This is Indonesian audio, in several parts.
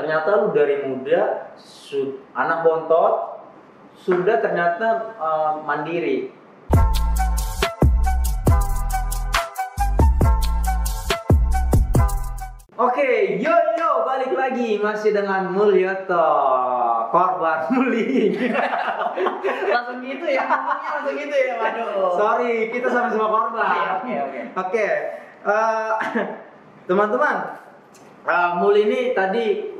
ternyata lu dari muda su- anak bontot sudah ternyata eh, mandiri. Oke, yo yo balik lagi masih dengan Mulyoto korban bullying. langsung gitu ya langsung gitu ya waduh Sorry, kita sama-sama korban. Oke, oke, oke. Oke, eh, teman-teman, eh, Mul ini tadi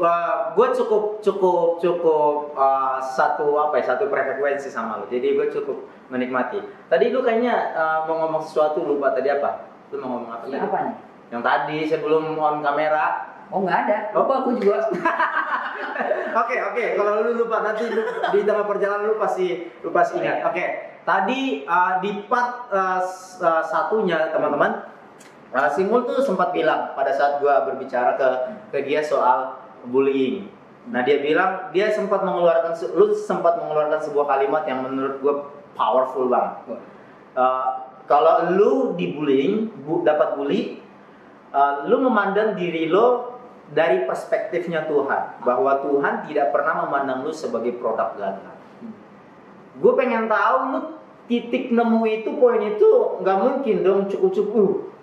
gue cukup cukup cukup eh, satu apa ya satu frekuensi sama lo. Jadi gue cukup menikmati. Tadi lu kayaknya eh, mau ngomong sesuatu lupa tadi apa? Lu mau ngomong apa? Ya, apa nih Yang tadi sebelum on kamera. oh nggak ada lupa aku juga Oke oke, kalau lu lupa nanti lu, di tengah perjalanan lu pasti lu pasti ingat. Oke, tadi uh, di part uh, uh, satunya teman-teman, uh, Simul tuh sempat bilang pada saat gua berbicara ke ke dia soal bullying. Nah dia bilang dia sempat mengeluarkan lu sempat mengeluarkan sebuah kalimat yang menurut gua powerful banget. Uh, kalau lu dibullying, bu, dapat bully, uh, lu memandang diri lo dari perspektifnya Tuhan bahwa Tuhan tidak pernah memandang lu sebagai produk gagal. Gue pengen tahu lu titik nemu itu poin itu nggak mungkin dong cukup-cukup. Uh,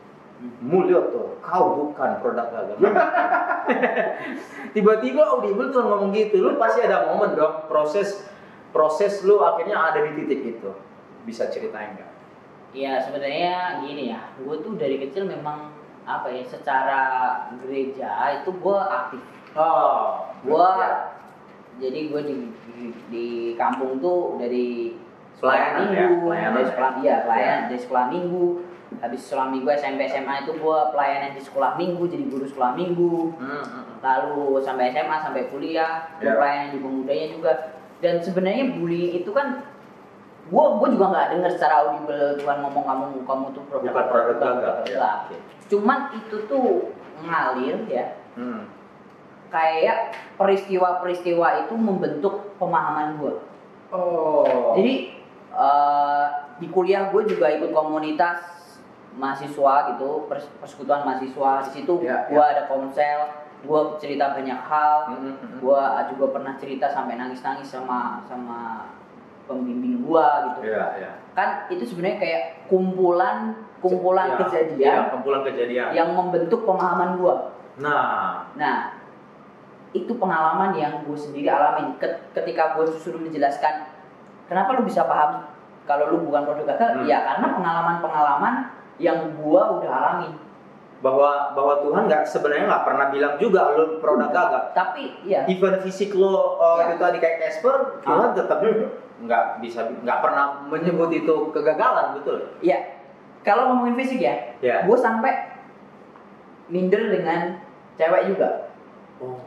mulia tuh, kau bukan produk gagal. Tiba-tiba Audible tuh ngomong gitu, lu pasti ada momen dong proses proses lu akhirnya ada di titik itu. Bisa ceritain nggak? ya sebenarnya gini ya gue tuh dari kecil memang apa ya secara gereja itu gue aktif Oh, gue ya. jadi gue di, di di kampung tuh dari Pelayanan ya, minggu pelayanan dari ya. sekolah iya pelayanan Ya. dari sekolah minggu habis sekolah minggu SMP SMA itu gue pelayanan di sekolah minggu jadi guru sekolah minggu Hmm, hmm, hmm. lalu sampai SMA sampai kuliah Ya. pelayanan di pemudanya juga dan sebenarnya bullying itu kan gue gue juga nggak dengar secara audible Tuhan ngomong kamu kamu tuh produk Bukan produk gagal. produk Ya. cuman itu tuh ngalir ya Hmm. kayak peristiwa-peristiwa itu membentuk pemahaman gue Oh. jadi eh, di kuliah gue juga ikut komunitas mahasiswa gitu pers- persekutuan mahasiswa di situ Ya, gue ada komsel gue cerita banyak hal Hmm, hmm, hmm. gua juga pernah cerita sampai nangis-nangis sama sama pembimbing gua gitu Iya, iya. kan itu sebenarnya kayak kumpulan kumpulan Ya, kejadian Iya, kumpulan kejadian. yang membentuk pemahaman gua Nah, nah itu pengalaman yang gue sendiri alamin Ket- ketika gue suruh menjelaskan kenapa lu bisa paham kalau lu bukan produk gagal Hmm. ya karena pengalaman-pengalaman yang gua udah alamin bahwa bahwa Tuhan nggak sebenarnya nggak pernah bilang juga lo produk gagal. tapi ya Even fisik lo uh, Ya. itu tadi kayak Casper, Tuhan tetap nggak bisa nggak pernah menyebut itu kegagalan, betul? ya kalau ngomongin fisik ya Ya. gue sampai minder dengan cewek juga Oh,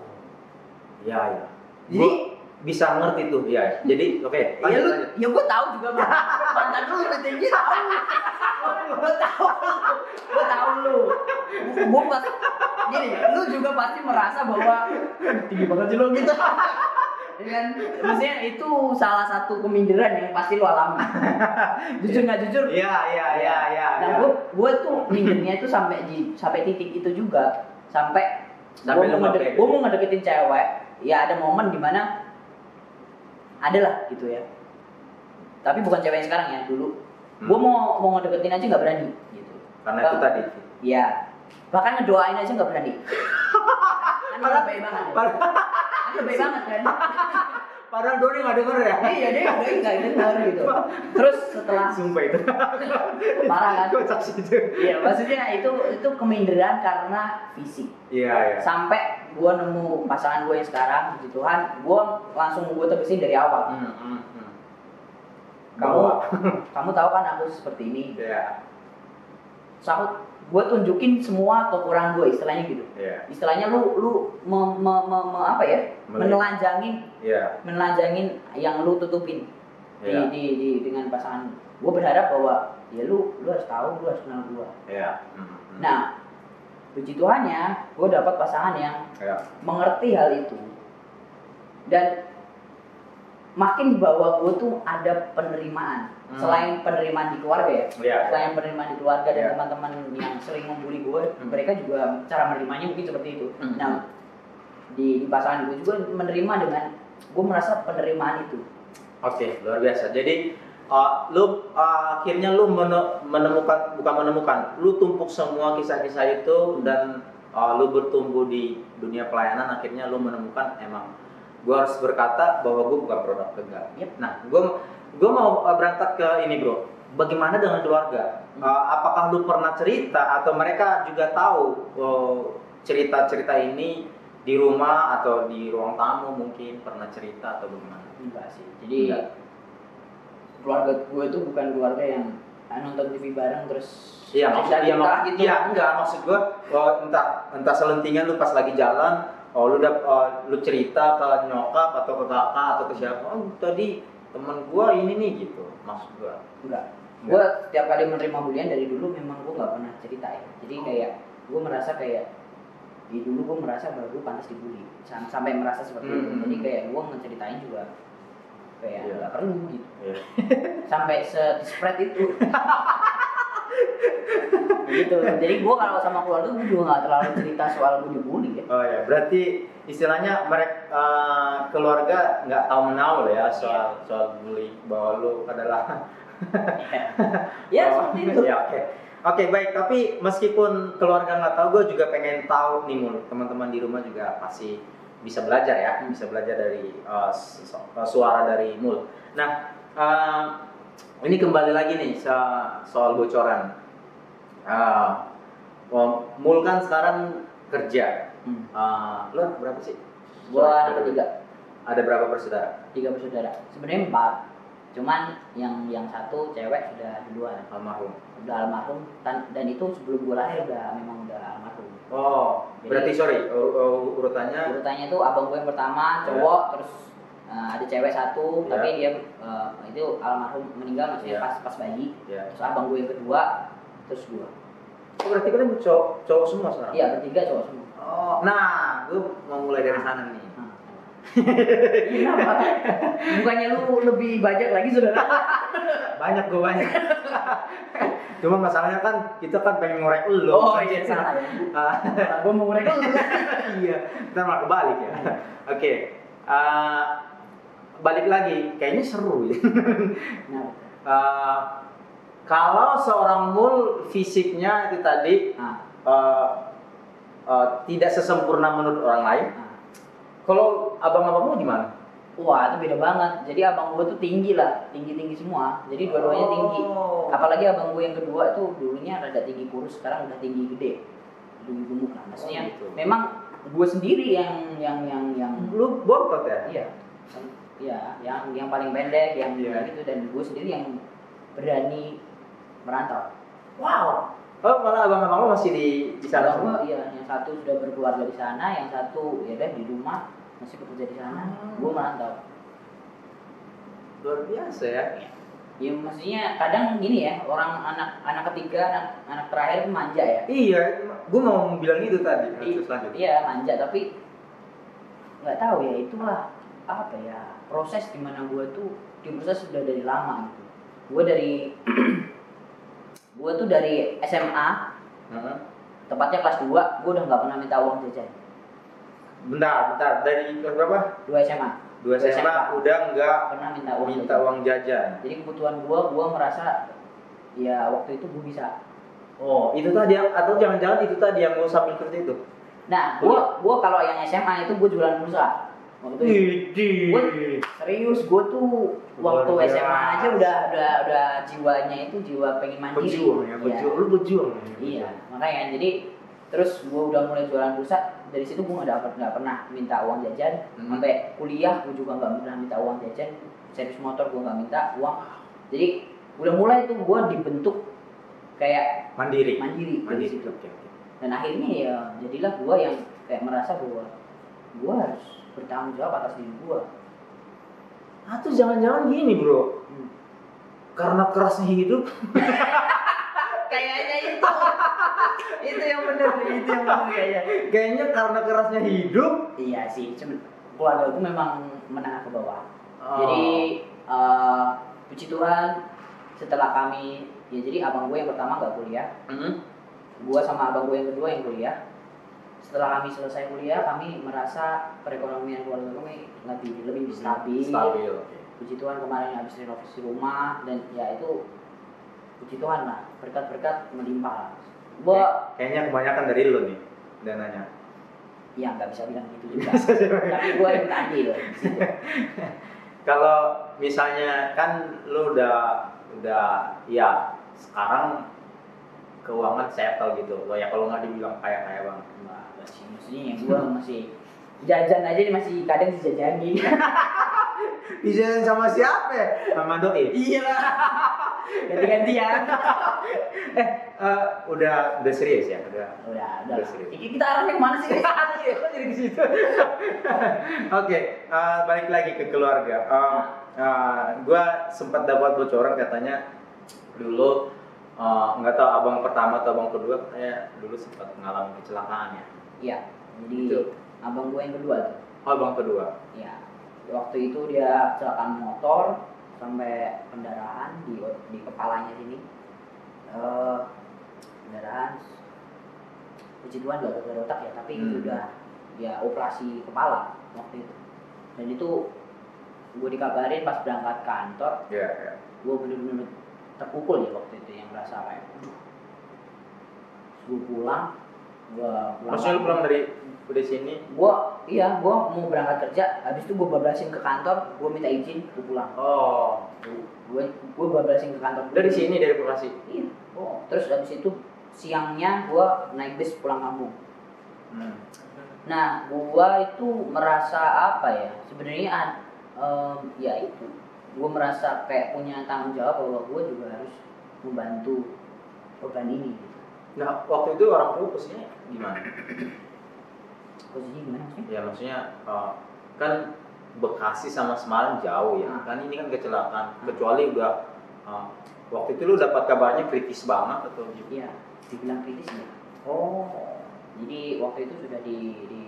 ya ya. jadi Gua bisa ngerti tuh, ya. Jadi oke. ya lanjut, lu lanjut. ya gue tahu juga mantan mantan lu lebih tinggi tahu gue tahu gue tahu lu gue pas gini lu juga pasti merasa bahwa tinggi banget sih lu gitu dan maksudnya itu salah satu keminderan yang pasti lu alami jujur nggak jujur Iya iya iya iya. nah iya. gue gue tuh mindernya itu sampai di sampai titik itu juga sampai Sampai gue lu mau, ngedek, pede. gua mau ngedeketin cewek ya ada momen di mana ada lah gitu ya tapi bukan cewek yang sekarang ya dulu. Gue mau mau ngedeketin aja nggak berani gitu Karena itu Bang. tadi. ya bahkan ngedoain aja nggak berani kan lebih banget kan lebih banget kan padahal Doni nggak denger ya. iya dia udah nggak dengar gitu terus setelah Sumpah itu. Parah kan? Sih itu. Iya, maksudnya itu itu keminderan karena fisik. Iya iya. Sampai gua nemu pasangan gue yang sekarang, puji Tuhan, gua langsung gue tegesin dari awal. Hmm, hmm, hmm. Kamu kamu tahu kan aku seperti ini. Iya. Sahut, gue tunjukin semua kekurangan gue, istilahnya gitu. Iya. Istilahnya lu lu me- me- me- me- apa ya? Melihat. Menelanjangin Iya. menelanjangin yang lu tutupin di, Iya. di, di dengan pasangan. Gue berharap bahwa ya lu lu harus tahu, lu harus kenal gua. Iya. Hmm, hmm. Nah, puji Tuhannya, gue dapat pasangan yang Iya. mengerti hal itu dan makin bahwa gue tuh ada penerimaan Hmm. selain penerimaan di keluarga ya Iya. selain penerimaan di keluarga dan Iya. teman-teman yang sering membuli gue Hmm. mereka juga cara menerimanya mungkin seperti itu Hmm. nah di, di pasangan gue juga menerima dengan gue merasa penerimaan itu Oke, luar biasa. Jadi uh, lu uh, akhirnya lu mene- menemukan bukan menemukan, lu tumpuk semua kisah-kisah itu dan uh, lu bertumbuh di dunia pelayanan akhirnya lu menemukan emang gua harus berkata bahwa gua bukan produk tegal. Yep. Nah, gua gua mau uh, berangkat ke ini, Bro. Bagaimana dengan keluarga? Uh, apakah lu pernah cerita atau mereka juga tahu uh, cerita-cerita ini di rumah atau di ruang tamu mungkin pernah cerita atau bagaimana? enggak sih jadi Enggak. keluarga gue itu bukan keluarga yang ah, nonton TV bareng terus Iya, maksud, iya, mak- gitu iya, enggak maksud gua oh, entah entah selentingan lu pas lagi jalan, oh lu udah oh, lu cerita ke nyokap atau ke kakak atau ke siapa, oh tadi temen gua ini nih gitu, maksud gua. enggak. Gue setiap kali menerima bulian dari dulu memang gue nggak pernah cerita ya jadi kayak gue merasa kayak di dulu gue merasa bahwa gue pantas dibully. Sam- sampai merasa seperti itu. Hmm. jadi kayak gue ngeceritain juga kayak Iya. nggak perlu gitu. Iya. sampai se spread itu gitu jadi gue kalau sama keluarga gue juga nggak terlalu cerita soal gue dibully ya Oh ya, berarti istilahnya mereka keluarga nggak tahu menahu lah ya soal soal bully bahwa lu adalah ya Oh, seperti itu Ya, oke. Oke, baik. Tapi meskipun keluarga nggak tahu, gue juga pengen tahu nih, Mul. Teman-teman di rumah juga pasti bisa belajar ya, bisa belajar dari uh, su- su- suara dari Mul. Nah, uh, ini kembali lagi nih so- soal bocoran. Uh, well, Mul kan sekarang kerja. hmm. Uh, lu berapa sih? gue anak ketiga Ada berapa bersaudara? tiga bersaudara sebenarnya empat cuman yang yang satu cewek sudah duluan Almarhum. udah almarhum dan, dan itu sebelum gue lahir udah memang udah almarhum Oh, Jadi- berarti sorry, ur- ur- urutannya urutannya itu abang gue yang pertama cowok terus uh, ada cewek satu Ya. tapi dia uh, itu almarhum meninggal maksudnya Ya. pas pas bayi ya. terus abang gue yang kedua terus gue Oh, berarti kalian cowok, cowok semua sekarang? iya bertiga cowok semua Oh, nah, gue mau mulai dari sana nih. Hmm. Iya. Bukannya lu lebih banyak lagi saudara? Banyak gue banyak. Cuma masalahnya kan kita kan pengen ngorek lu. Oh iya salah. Ah, Gue mau mereka lu. iya, kita malah kebalik ya. Oke, ah, balik lagi, kayaknya seru ya. Ah, kalau seorang mul fisiknya itu tadi nah, ah, ah, tidak sesempurna menurut orang lain. nah. Kalau abang-abangmu gimana? Wah itu beda banget. Jadi abang gue tuh tinggi lah, tinggi tinggi semua. Jadi dua-duanya tinggi. Oh. Apalagi abang gue yang kedua itu dulunya rada tinggi kurus, sekarang udah tinggi gede, tinggi gemuk lah. Maksudnya Oh, gitu. memang gue sendiri yang yang yang yang Lu bontot ya? iya, iya, yang yang paling pendek, yang Iya. gitu dan gue sendiri yang berani merantau. Wow. Oh malah abang-abang lu masih di di sana Abang semua. iya, yang satu sudah berkeluarga di sana, yang satu ya udah di rumah masih bekerja di sana. Hmm. Gue merantau. Luar biasa ya. Ya maksudnya kadang gini ya, orang anak anak ketiga, anak anak terakhir manja ya. Iya, gue mau bilang itu tadi. I- lanjut. Iya manja tapi nggak tahu ya itulah apa ya proses di mana gue tuh diproses sudah dari lama gitu. Gue dari gue tuh dari SMA Heeh. tepatnya kelas 2 gue udah nggak pernah minta uang jajan. Bentar, bentar. Dari kelas berapa? Dua SMA Dua SMA SMA. udah nggak pernah minta uang minta jajan. uang jajan. Jadi kebutuhan gue, gue merasa ya waktu itu gue bisa. Oh, itu tadi yang atau jangan-jangan itu tadi yang lu sambil kerja itu? Nah, gue gue kalau yang SMA itu gue jualan pulsa. Waktu itu Widih. Serius gue tuh waktu. SMA aja udah udah udah jiwanya itu jiwa pengen mandiri. Berjuang ya, Iya. berjuang. Lu berjuang. ya? Iya, makanya jadi terus gue udah mulai jualan pulsa dari situ gue nggak dapat nggak pernah minta uang jajan Hmm. sampai kuliah gue juga nggak pernah minta uang jajan servis motor gue nggak minta uang jadi udah mulai tuh gue dibentuk kayak Mandiri. mandiri dari Mandiri. situ dan akhirnya ya jadilah gue yang kayak merasa bahwa gue harus bertanggung jawab atas diri gue Atau jangan-jangan gini, Bro. Hmm. Karena kerasnya hidup, kayaknya itu itu yang benar itu yang benar kayaknya kayaknya karena kerasnya hidup. iya sih cuman keluarga itu memang menengah ke bawah Oh. jadi eh, puji Tuhan setelah kami ya jadi abang gue yang pertama nggak kuliah Hmm. gue sama abang gue yang kedua yang kuliah setelah kami selesai kuliah kami merasa perekonomian keluarga kami lebih lebih stabil. Stabil. oke. Puji Tuhan kemarin habis renovasi rumah dan ya itu puji Tuhan lah berkat-berkat melimpah lah. Gua Kayaknya kebanyakan dari lu nih dananya. ya nggak bisa bilang gitu juga. Tapi gua yang tadi loh. Kalau misalnya kan lu udah udah ya sekarang keuangan settle gitu. Lo ya kalau nggak dibilang kaya kaya bang. Wah, nggak sih maksudnya gua masih jajan aja masih kadang dijajani. Bisa sama siapa? ya? Sama doi. iya lah. Ganti-gantian. eh eh, udah udah serius ya udah Udah, udah. Udah serius. Ini kita arahnya ke mana sih? Kok jadi ke situ. Oke, eh, balik lagi ke keluarga. Eh, eh, gua sempat dapat bocoran katanya dulu nggak tahu abang pertama atau abang kedua katanya dulu sempat mengalami kecelakaan ya. Iya. Jadi Itu. abang gue yang kedua tuh. Oh, abang kedua. Ya, waktu itu dia kecelakaan motor sampai pendarahan di di kepalanya sini. Eh pendarahan puji Tuhan gak gagal otak ya, tapi Hmm. udah ya operasi kepala waktu itu. Dan itu gue dikabarin pas berangkat kantor, Iya, iya. gue bener-bener terpukul ya waktu itu yang merasa kayak, aduh, gue pulang, gue pulang. Maksudnya lu pulang dari dari sini? gua iya gua mau berangkat kerja habis itu gua bablasin ke kantor gua minta izin gua pulang Oh, gua gua bablasin ke kantor dari sini dari Bekasi. iya oh terus habis itu siangnya gua naik bis pulang kampung Hmm. nah gua itu merasa apa ya sebenarnya an- em, ya itu gua merasa kayak punya tanggung jawab bahwa gua juga harus membantu program ini gitu. Nah, waktu itu orang tua posisinya gimana? posisinya gimana sih Ya maksudnya uh, kan Bekasi sama Semarang jauh ya. Hmm. Kan ini kan kecelakaan. Kecuali udah uh, waktu itu lu dapat kabarnya kritis banget atau gimana? iya dibilang kritis ya Oh. Jadi waktu itu sudah di di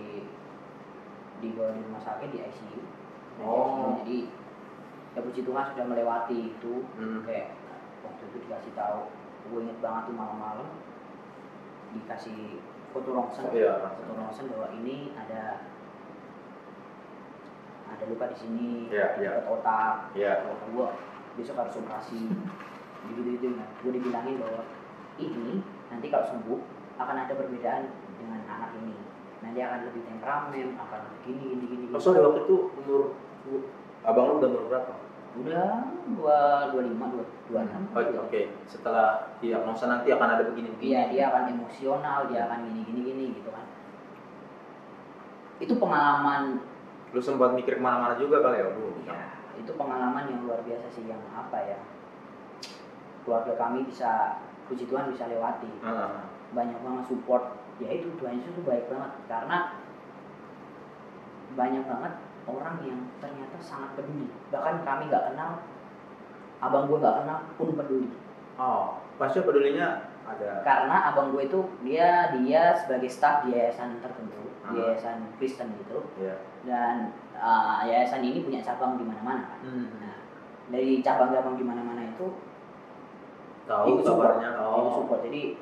dibawa di rumah sakit di ICU. Oh. ICU. Jadi ya puji Tuhan sudah melewati itu. Hmm. Kayak waktu itu dikasih tahu, gue inget banget tuh malam-malam dikasih foto rongsen, Iya, foto rongsen bahwa ini ada ada luka di sini, Iya, iya. dekat otak. Iya. Kata gue besok harus operasi. Begitu itu nah, gue dibilangin bahwa ini nanti kalau sembuh akan ada perbedaan dengan anak ini. Nanti akan lebih temperamen, akan gini gini gini. Oh, sorry waktu itu umur abang lu udah umur berapa? Udah dua dua lima dua dua enam. Oh, Oke, setelah diagnosa nanti akan ada begini-begini. Iya dia akan emosional, dia akan gini gini gini gitu kan. Itu pengalaman, Lu sempat mikir ke mana-mana juga kali ya, Bu? ya, itu pengalaman yang luar biasa sih yang apa ya. Keluarga kami bisa, puji Tuhan bisa lewati. Heeh. banyak banget support ya itu Tuhan Yesus itu baik banget karena banyak banget orang yang ternyata sangat peduli bahkan kami nggak kenal abang gue nggak kenal pun peduli Oh, pasti pedulinya ada. karena abang gue itu dia dia sebagai staf di yayasan tertentu Hmm. di yayasan Kristen gitu Iya. dan uh, yayasan ini punya cabang di mana-mana kan Hmm. nah dari cabang-cabang di mana-mana itu Tahu kabarnya. Oh. support jadi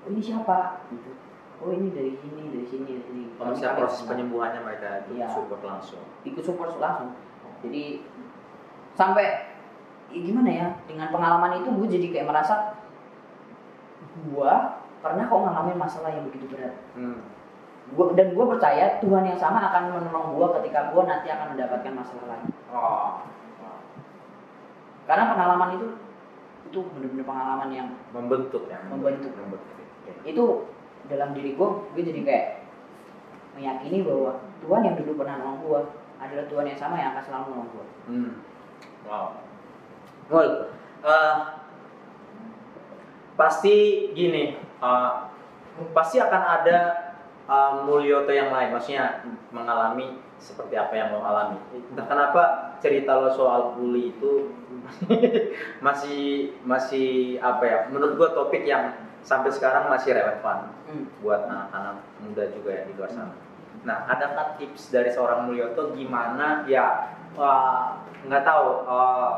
oh ini siapa gitu oh ini dari sini dari sini dari sini Oh, maksudnya Kami proses kenal. penyembuhannya mereka itu Iya. support langsung. ikut support langsung jadi sampai ya gimana ya dengan pengalaman itu gue jadi kayak merasa gue pernah kok ngalamin masalah yang begitu berat Hmm. gua, dan gue percaya Tuhan yang sama akan menolong gue ketika gue nanti akan mendapatkan masalah lagi Oh. karena pengalaman itu itu benar-benar pengalaman yang Membentuk ya. Membentuk. Membentuk. Oke. itu dalam diri gue gue jadi kayak meyakini bahwa Tuhan yang dulu pernah nolong gue adalah Tuhan yang sama yang akan selalu nolong gue Hmm. Wow. Mul, eh, pasti gini, eh, pasti akan ada eh, Mulyoto yang lain, maksudnya mengalami seperti apa yang lo alami. Entah kenapa cerita lo soal bully itu masih masih apa ya? Menurut gua topik yang sampai sekarang masih relevan Hmm. buat anak-anak muda juga ya di luar sana. Nah, adakah tips dari seorang Mulyoto gimana ya nggak tahu eh,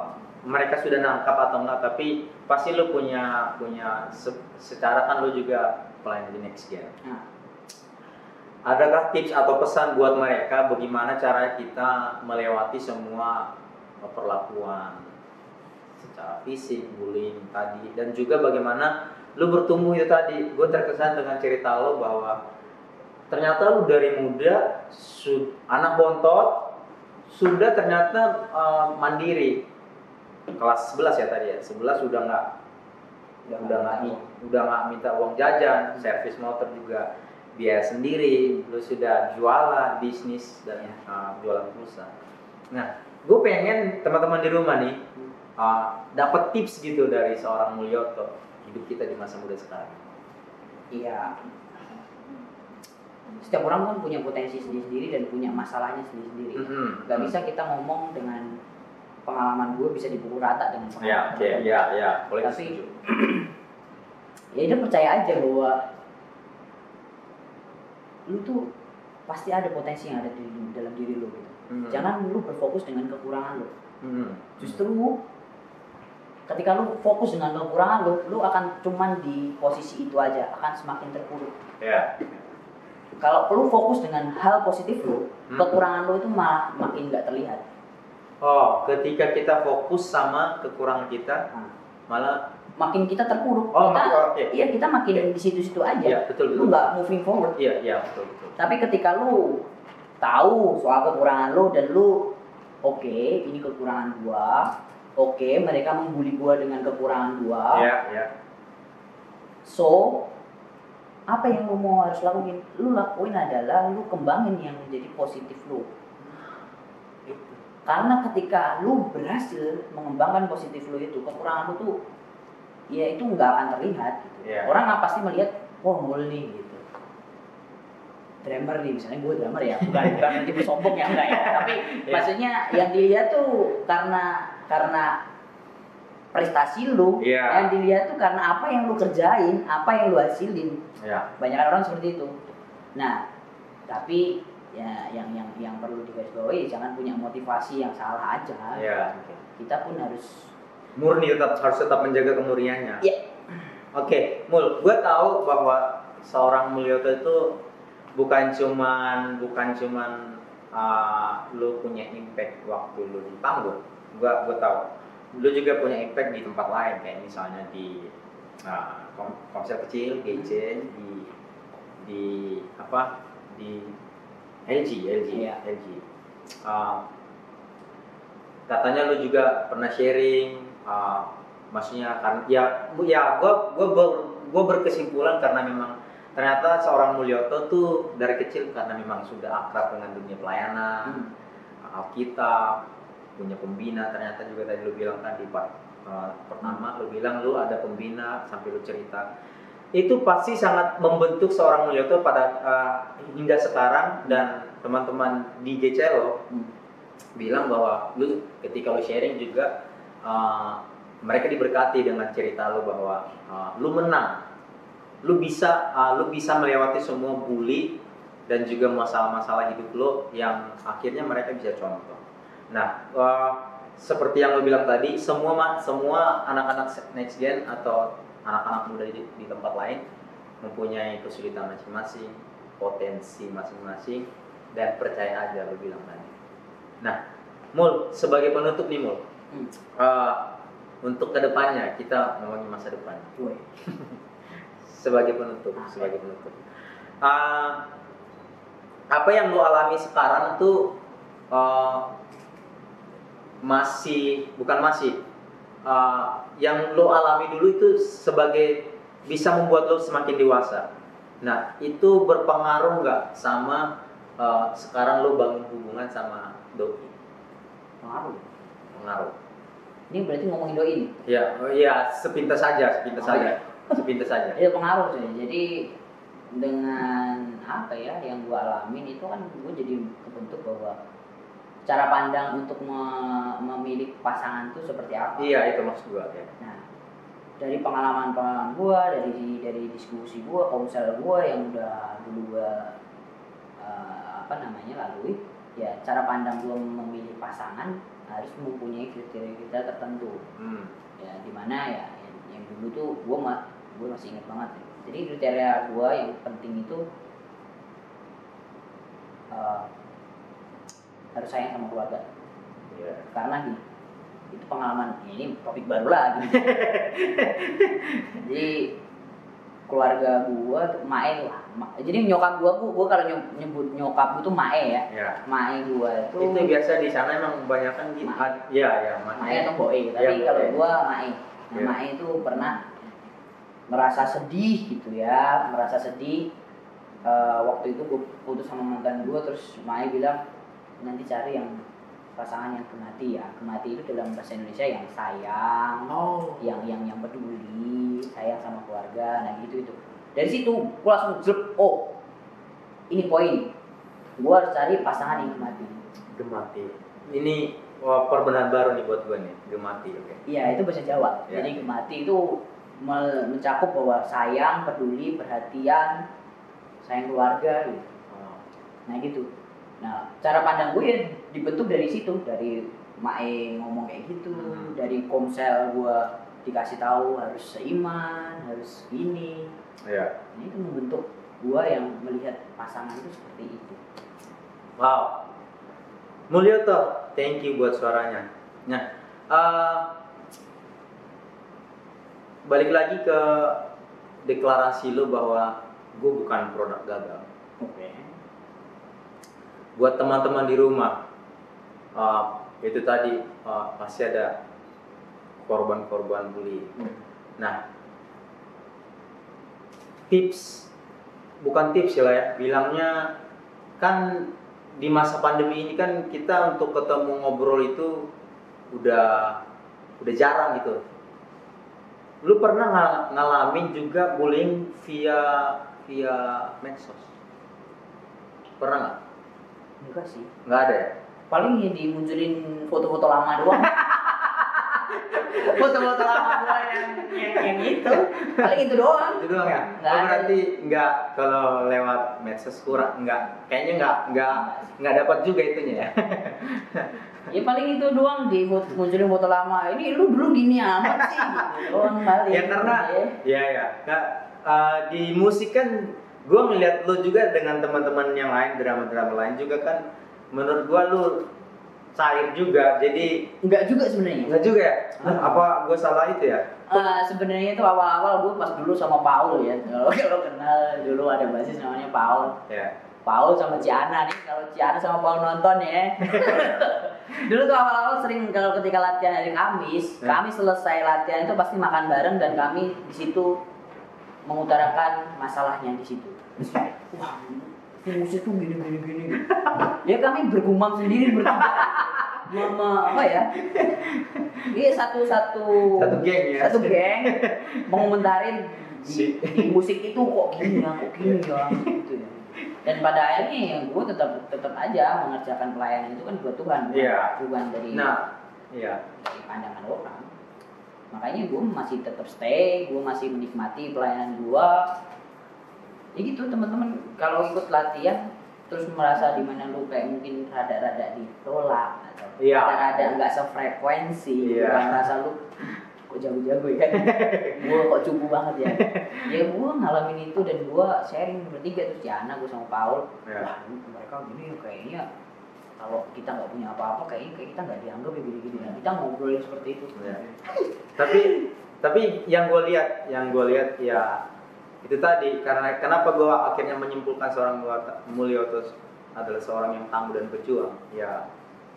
mereka sudah nangkap atau enggak tapi pasti lu punya punya se- secara kan lu juga pelayan di next gen. Nah. adakah tips atau pesan buat mereka bagaimana cara kita melewati semua perlakuan secara fisik, bullying tadi dan juga bagaimana lu bertumbuh itu tadi. Gue terkesan dengan cerita lo bahwa ternyata lu dari muda su- anak bontot sudah ternyata eh, mandiri. Kelas 11 ya tadi ya? 11 sudah nggak udah nggak udah nggak minta uang jajan servis motor juga biaya sendiri lu sudah jualan bisnis dan uh, jualan pulsa. Nah gue pengen teman-teman di rumah nih uh, dapat tips gitu dari seorang Mulyoto hidup kita di masa muda sekarang Iya. Setiap orang pun punya potensi sendiri-sendiri dan punya masalahnya sendiri-sendiri. Mhm. Gak bisa kita ngomong dengan pengalaman gue bisa dipukul rata dengan pengalaman oke teman. ya ya boleh Tapi- setuju Ya udah percaya aja bahwa lu tuh pasti ada potensi yang ada di dalam diri lu gitu. Mhm. Jangan lu berfokus dengan kekurangan lu. Mhm. Justru ketika lu fokus dengan kekurangan lu, lu akan cuman di posisi itu aja, akan semakin terpuruk. ya Kalau lu fokus dengan hal positif lu, Hmm. kekurangan lu itu malah makin nggak terlihat. oh ketika kita fokus sama kekurangan kita Hmm. malah Makin kita terpuruk, Oh, kita, makin- oke. iya kita makin di situ-situ aja. ya betul betul Lu nggak moving forward. iya iya betul betul Tapi ketika lu tahu soal kekurangan lu dan lu oke, ini kekurangan gua. Oke, mereka membuli gua dengan kekurangan gua. ya ya So, apa yang lu mau harus lakuin? Lu lakuin adalah lu kembangin yang menjadi positif lu. Karena ketika lu berhasil mengembangkan positif lu itu, kekurangan lu tuh ya itu nggak akan terlihat gitu. Iya. Orang nggak pasti melihat, wah mul nih gitu. Drummer nih, misalnya gue drummer ya, bukan bukan nanti sombong ya enggak ya. Tapi Iya. maksudnya yang dilihat tuh karena karena prestasi lu, Iya. yang dilihat tuh karena apa yang lu kerjain, apa yang lu hasilin. ya Banyak orang seperti itu. Nah, tapi ya yang yang yang perlu digarisbawahi jangan punya motivasi yang salah aja. ya Kita pun harus murni tetap harus tetap menjaga kemurniannya. Iya. Oke, Mul, gue tahu bahwa seorang Mulyoto itu bukan cuman bukan cuman uh, lu punya impact waktu lu di panggung. Gue gue tahu. Lu juga punya impact di tempat lain kayak misalnya di kom- konser kecil, GC, di di apa di LG, LG, Iya. LG. Uh, katanya lu juga pernah sharing uh, maksudnya kan ya bu- ya gua gua ber, gua berkesimpulan karena memang ternyata seorang Mulyoto tuh dari kecil karena memang sudah akrab dengan dunia pelayanan Hmm. Alkitab punya pembina. Ternyata juga tadi lu bilang kan di part uh, pertama lu bilang lu ada pembina sampai lu cerita. Itu pasti sangat membentuk seorang Mulyoto pada uh, hingga sekarang. Dan teman-teman di GC lo Hmm. bilang bahwa lu ketika lu sharing juga uh, mereka diberkati dengan cerita lu bahwa uh, lu menang. Lu bisa uh, lu bisa melewati semua bully dan juga masalah-masalah hidup lu yang akhirnya mereka bisa contoh nah uh, seperti yang lu bilang tadi semua ma- semua anak-anak next gen atau anak-anak muda di, di tempat lain mempunyai kesulitan masing-masing potensi masing-masing dan percaya aja lu bilang tadi Nah, Mul, sebagai penutup nih Mul, Hmm. uh, untuk ke depannya kita ngomongin masa depan. Sebagai penutup, Oke. sebagai penutup. Uh, apa yang lo alami sekarang tuh uh, masih, bukan masih, uh, yang lo alami dulu itu sebagai bisa membuat lo semakin dewasa. Nah, itu berpengaruh nggak sama uh, sekarang lo bangun hubungan sama doi? Pengaruh. Pengaruh. Ini berarti ngomongin doi nih. Ya, oh iya, sepintas saja, sepintas Oh, saja, sepintas saja. Itu pengaruh sih. Jadi dengan apa ya yang gua alamin itu kan gua jadi kebentuk bahwa cara pandang untuk me- memilih pasangan itu seperti apa. Iya, itu maksud gua. Ya. Nah, dari pengalaman-pengalaman gua, dari dari diskusi gua, konser gua yang udah dulu gua eh, apa namanya lalui, ya cara pandang gua memilih pasangan harus mempunyai kriteria-kriteria tertentu. Hmm. Ya di mana ya yang, yang dulu tuh gua ma gua masih ingat banget. ya. Jadi kriteria gua yang penting itu eh, harus sayang sama keluarga. Iya. karena gini itu pengalaman ya ini topik baru lagi. Jadi keluarga gua tuh mae lah. Ma- jadi nyokap gua gua, gua kalau ny- nyebut nyokap gua tuh mae ya. Ya. mae gua itu, Itu biasa di sana emang kebanyakan gitu. Iya, ya, mae. Atau boe tapi Iya, kalau gua mae. Nah Iya. mae itu pernah merasa sedih gitu ya. Merasa sedih. Eh, waktu itu gua putus sama mantan gua terus mae bilang nanti cari yang pasangan yang kemati ya kemati itu dalam bahasa Indonesia yang sayang Oh. yang yang yang peduli sayang sama keluarga nah gitu itu dari situ gue langsung jep oh ini poin gue harus cari pasangan yang mati Gemati. Ini wah, perbenaran baru nih buat gue nih, gemati. Oke. iya itu bahasa Jawa Ya. jadi mati itu me- mencakup bahwa sayang peduli perhatian sayang keluarga gitu Oh. nah gitu nah cara pandang gue ya dibentuk dari situ dari Mae ngomong kayak gitu Hmm. dari komsel gue dikasih tahu harus seiman harus ini Iya. Nah, itu membentuk gua yang melihat pasangan itu seperti itu. Wow. Mulyoto, thank you buat suaranya. Nah, eh, balik lagi ke deklarasi lo bahwa gue bukan produk gagal. Oke. Buat teman-teman di rumah, eh, itu tadi eh, pasti ada korban-korban bully. Nah, tips bukan tips ya lah ya, bilangnya kan di masa pandemi ini kan kita untuk ketemu ngobrol itu udah udah jarang gitu. Lu pernah nga- ngalamin juga bullying via via medsos? Pernah nggak? Enggak sih. Nggak ada ya? Paling ya dimunculin foto-foto lama doang. foto-foto lama gua yang yang yang itu. Paling itu doang. Itu doang ya? Nggak Oh, berarti nggak kalau lewat medsos kurang nggak kayaknya nggak nggak nggak dapat juga itunya ya. Ya paling itu doang di foto, munculin foto lama. Ini lu dulu gini amat sih. Gitu doang paling. ya karena Ya. ya ya Nggak, eh, di musik kan gue ngeliat lu juga dengan teman-teman yang lain drama-drama lain juga kan menurut gue lu cair juga. Jadi enggak juga sebenarnya. enggak juga ya? Ah. apa gue salah itu ya? Eh, sebenarnya itu awal-awal gue pas dulu sama Paul ya. Kalau kalau kenal dulu ada basis namanya Paul. Ya. Paul sama Ciana nih. Kalau Ciana sama Paul nonton ya. Dulu tuh awal-awal sering kalau ketika latihan hari Kamis Ya. kami selesai latihan itu pasti makan bareng dan kami di situ mengutarakan masalahnya di situ wah ini musik tuh gini gini gini ya kami bergumam sendiri bertiga Mama, apa ya? Iya satu satu Satu geng ya. Satu geng mengomentarin Si- di, di musik itu kok gini ya, kok gini ya, gitu ya. Dan pada akhirnya ya gue tetap tetap aja mengerjakan pelayanan itu kan buat Tuhan, bukan, Iya. bukan dari nah iya dari pandangan orang. Makanya gue masih tetap stay, gue masih menikmati pelayanan gue. Ya gitu teman-teman, kalau ikut latihan terus merasa di mana lu kayak mungkin rada-rada ditolak atau Iya. rada-rada nggak sefrekuensi, Iya. bukan rasa lu kok jago-jago ya gue kok cukup banget ya ya gue ngalamin itu dan gue sharing bertiga terus Ciana gue sama Paul Iya. wah mereka gini kayaknya kalau kita nggak punya apa-apa kayaknya kayak kita nggak dianggap ya gini-gini nah, kita ngobrolin seperti itu Ya. tapi tapi yang gue lihat yang gue lihat ya itu tadi karena kenapa gue akhirnya menyimpulkan seorang Mulyoto adalah seorang yang tangguh dan pejuang. Ya.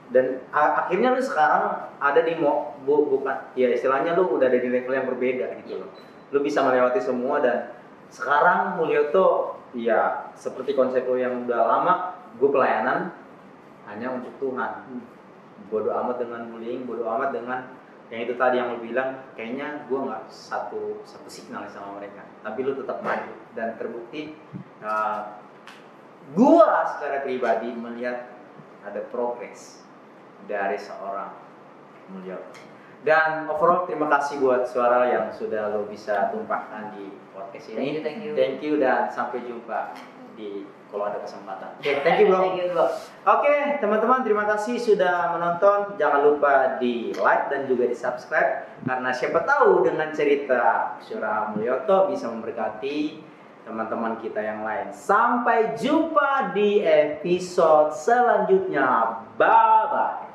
Dan akhirnya lu sekarang ada di mo bu, bukan ya istilahnya lu udah ada di level yang berbeda gitu loh. Lu bisa melewati semua dan sekarang Mulyoto ya seperti konsep lu yang udah lama gue pelayanan hanya untuk Tuhan. Hmm. bodoh amat dengan bullying bodoh amat dengan yang itu tadi yang lu bilang kayaknya gue nggak satu satu signal sama mereka. Tapi lu tetap maju. Dan terbukti uh, gue secara pribadi melihat ada progres dari seorang mulia. Dan overall terima kasih buat suara yang sudah lo bisa tumpahkan di podcast thank you ini thank you. Thank you dan sampai jumpa di kalau ada kesempatan oke thank you bro thank you bro Oke, teman-teman, terima kasih sudah menonton. Jangan lupa di like dan juga di subscribe karena siapa tahu dengan cerita Surah Mulyoto bisa memberkati teman-teman kita yang lain. Sampai jumpa di episode selanjutnya. Bye bye.